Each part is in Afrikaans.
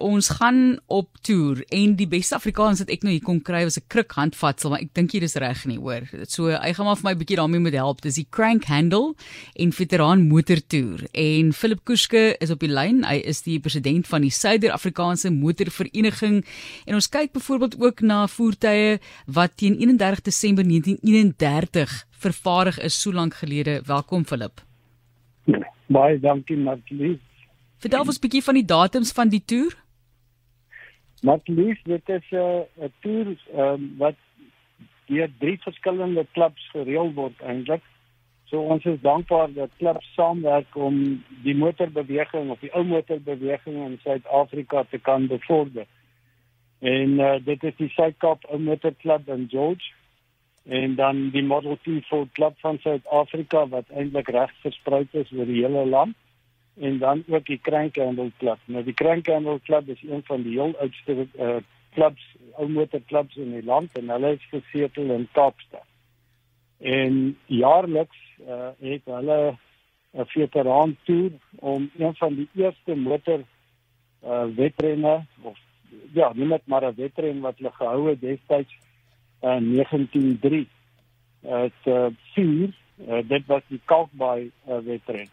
Ons gaan op toer en die beste Afrikaans wat ek nou hier kon kry was 'n kruk handvatsel, maar ek dink hier is reg nie, hoor. So hy gaan maar vir my 'n bietjie daarmee moet help. Dis die Crank Handle en veteraan motortoer. En Philip Kuske is op die lyn. Hy is die president van die Suider-Afrikaanse Motorvereniging en ons kyk byvoorbeeld ook na voertuie wat teen 31 Desember 1931 vervaardig is so lank gelede. Welkom Philip. Baie dankie Martie. Vertel ons 'n bietjie van die datums van die toer. Maar lief, dit is 'n uh, 'n toer um, wat deur drie verskillende klubs gereël word eintlik. So ons is dankbaar dat klubs saamwerk om die motorbeweging of die ou motorbeweging in Suid-Afrika te kan bevorder. En uh, dit is die Suid-Kaap Ou Motorklub in George en dan die Model T Ford Club van Suid-Afrika wat eintlik reg versprei is oor die hele land en dan ook die Krankhandel Club. Nou die Krankhandel Club is een van die heel oudste uh clubs, ou motorklubs in die land en hulle is gesetel in Kaapstad. En jaarliks uh het hulle 'n veteraan toer om een van die eerste motor uh wedrenne of ja, nie net maar 'n wedren wat hulle gehou het destyds in 1903. Het uh vier, uh, dit was die Kalkbaai uh, wedren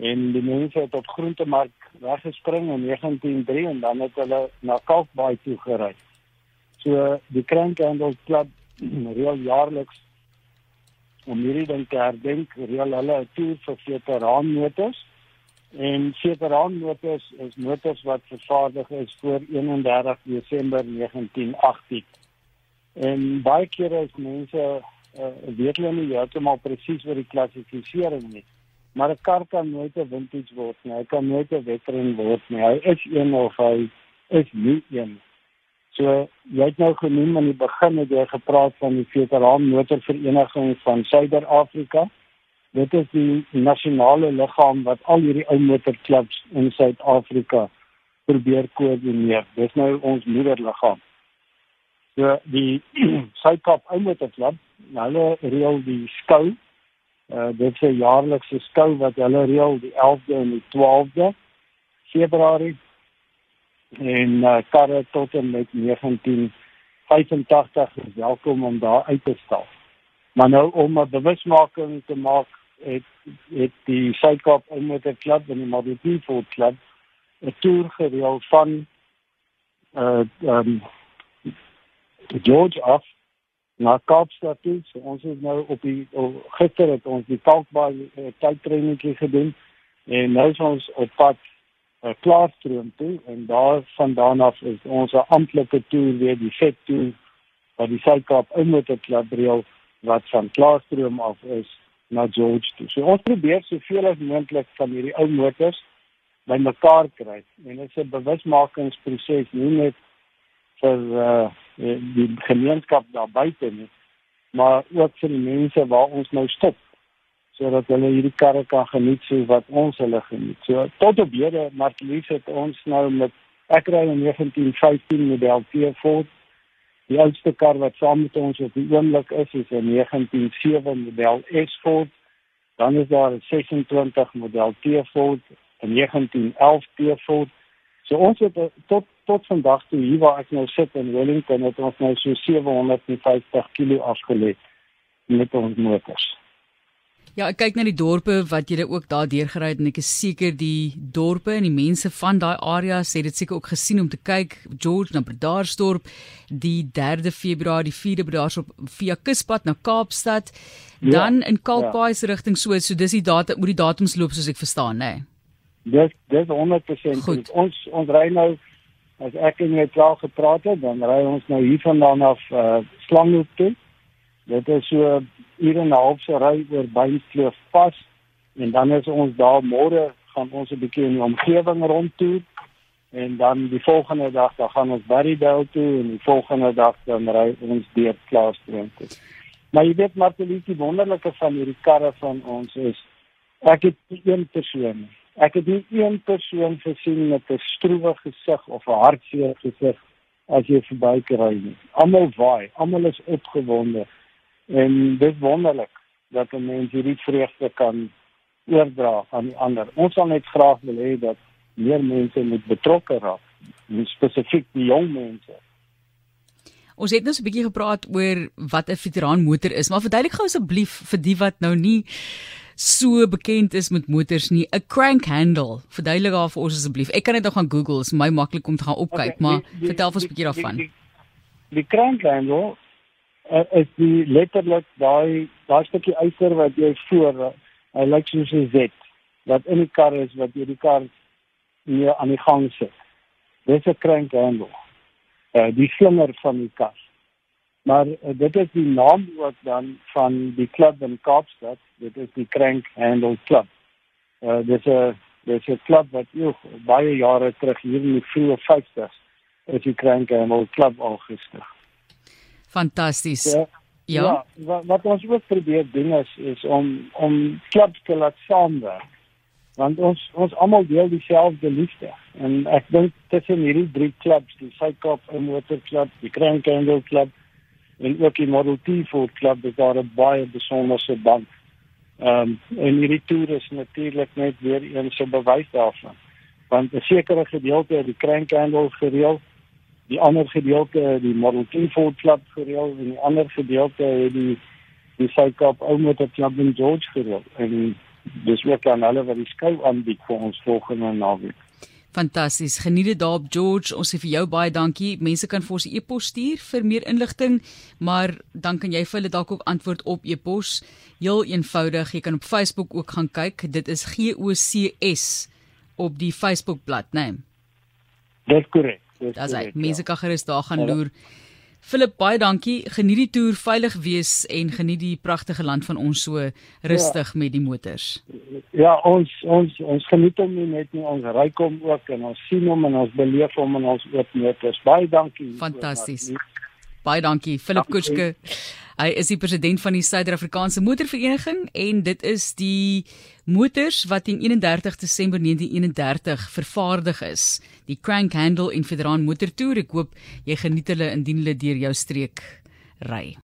en die mense het op groentemark weggespring in 1903 en dan het hulle na Kalkbaai toe gery. So die Krankhandel Club reël jaarliks om hierdie ding te herdenk, reël hulle 'n toer vir veteraanmotors. En veteraanmotors is motors wat vervaardig is voor 31 Desember 1918. En baie kere is mense uh, weet hulle nie heeltemal presies wat die klassifisering is maar 'n kar kan nooit 'n vintage word nie. Hy kan nooit 'n veteran word nie. Hy is een of hy is nie een. So jy het nou genoem aan die begin het jy gepraat van die veteran motorvereniging van Suider-Afrika. Dit is die nasionale liggaam wat al hierdie ou motorklubs in Suid-Afrika probeer koördineer. Dis nou ons moederliggaam. So die Suid-Kaap Ou Motorklub, hulle reël die skou Uh dit is 'n jaarlikse skou wat hulle reël die 11de en die 12de Februarie en uh karre tot en met 1985 is welkom om daar uit te stap. Maar nou om 'n bewusmaking te maak het het die Suid-Kaap Motor Club en die Model T Ford Club 'n toer gereël van uh um George af na Kaapstad toe. So ons is nou op die gister het ons die Kalkbaai uh, tydtreinetjie gedoen en nou is ons op pad uh, Klaarstroom toe en daar vandaan af is ons amptelike toer weer die vet toer wat die Suid-Kaap Inmotorklub reël wat van Klaarstroom af is na George toe. So ons probeer soveel as moontlik van hierdie ou motors bymekaar kry en dit is 'n bewusmakingsproses nie net vir uh, die gemeenskap daar buite nie maar ook vir die mense waar ons nou stop sodat hulle hierdie karre kan geniet so wat ons hulle geniet. So tot op hede Marlies het ons nou met ek ry 'n 1915 model T Ford. Die oudste kar wat saam met ons op die oomblik is is 'n 1907 model S Ford. Dan is daar 'n 26 model T Ford, 'n 1911 T Ford. So ons het eh, tot tot vandag toe hier waar ek nou sit in Wellington het ons nou so 750 kg afgelê met ons motors. Ja, ek kyk na die dorpe wat julle ook daar deurgery het en ek is seker die dorpe en die mense van daai area sê dit seker ook gesien om te kyk George na Bredasdorp die 3de Februarie, die 4de Bredasdorp via Kuspad na Kaapstad, ja, dan in Kalkbaai se ja. rigting so, so dis die datum moet die datums loop soos ek verstaan, nê. Nee. Dis dis 100% goed. Ons ons ry nou as ek en jy klaar gepraat het, dan ry ons nou hiervandaan af uh, Slanghoek toe. Dit is so ure en 'n half se ry oor Beinkloof pas en dan is ons daar môre gaan ons 'n bietjie in die omgewing rondtoer en dan die volgende dag dan gaan ons Barrydale toe en die volgende dag dan ry ons deur Klaarstroom toe. Maar jy weet Martelies, die wonderlike van hierdie karre van ons is ek het een persoon Ek het nie een persoon gesien met 'n stroewe gesig of 'n hartseer gesig as jy verbykry nie. Almal waai, almal is opgewonde. En dit wonderlik dat 'n mens hierdie vreugde kan oordra aan die ander. Ons sal net graag wil hê dat meer mense moet betrokke raak spesifiek die jong mense. Ons het nou so 'n bietjie gepraat oor wat 'n veteraan motor is, maar verduidelik gou asseblief vir die wat nou nie so bekend is met motors nie, 'n crank handle. Verduidelik daar vir ons asseblief. Ek kan dit nog gaan Google, is my maklik om te gaan opkyk, okay, maar die, die, vertel ons 'n bietjie daarvan. Die, die, die crank handle uh, is die letterlik daai daai stukkie yster wat jy voor uh, hy lyk soos 'n Z wat in die kar is wat jy die kar nie aan die gang sit. Dis 'n crank handle. Uh die slinger van die kar. Maar uh, dit is die naam ook dan van die klub in Kaapstad. Dit is die Crank Handle Club. Uh dis 'n dis 'n klub wat joh, baie jare terug hier in die vroeë 50s is die Crank Handle Club al gestig. Fantasties. Ja. Ja. ja wat, wat ons ook probeer doen is is om om klubs te laat saamwerk. Want ons ons almal deel dieselfde liefde en ek dink tussen hierdie drie klubs, die Suid-Kaap Motor Club, die Crank Handle Club en ook die Model T Ford Club, is daar 'n baie besonderse band. Ehm um, en hierdie toer is natuurlik net weer een so bewys daarvan. Want 'n sekere gedeelte het die Crank Handle gereël die ander gedeelte die Model T Ford Club gereël en die ander gedeelte het die die Suid-Kaap Ou Motor Club in George gereël en dis ook aan hulle wat die skou aanbied vir ons volgende naweek. Fantasties. Geniet dit daar op George. Ons sê vir jou baie dankie. Mense kan vir ons e-pos stuur vir meer inligting, maar dan kan jy vir hulle dalk ook antwoord op e-pos. Heel eenvoudig. Jy kan op Facebook ook gaan kyk. Dit is G O C S op die Facebook bladsy, né? Nee. Dis korrek. Dis hy. Mense kan gerus daar gaan loer. Philip, baie dankie. Geniet die toer, veilig wees en geniet die pragtige land van ons so rustig ja. met die motors. Ja, ons ons ons geniet hom nie net nie, ons ry kom ook en ons sien hom en ons beleef hom in ons oop motors. Baie dankie. Fantasties. Baie dankie, Philip Kutschke. Hy is die president van die Suid-Afrikaanse Motorvereniging en dit is die motors wat in 31 Desember 1931 vervaardig is. Die Crank Handle en Federaan Motor Tour. Ek hoop jy geniet hulle indien hulle deur jou streek ry.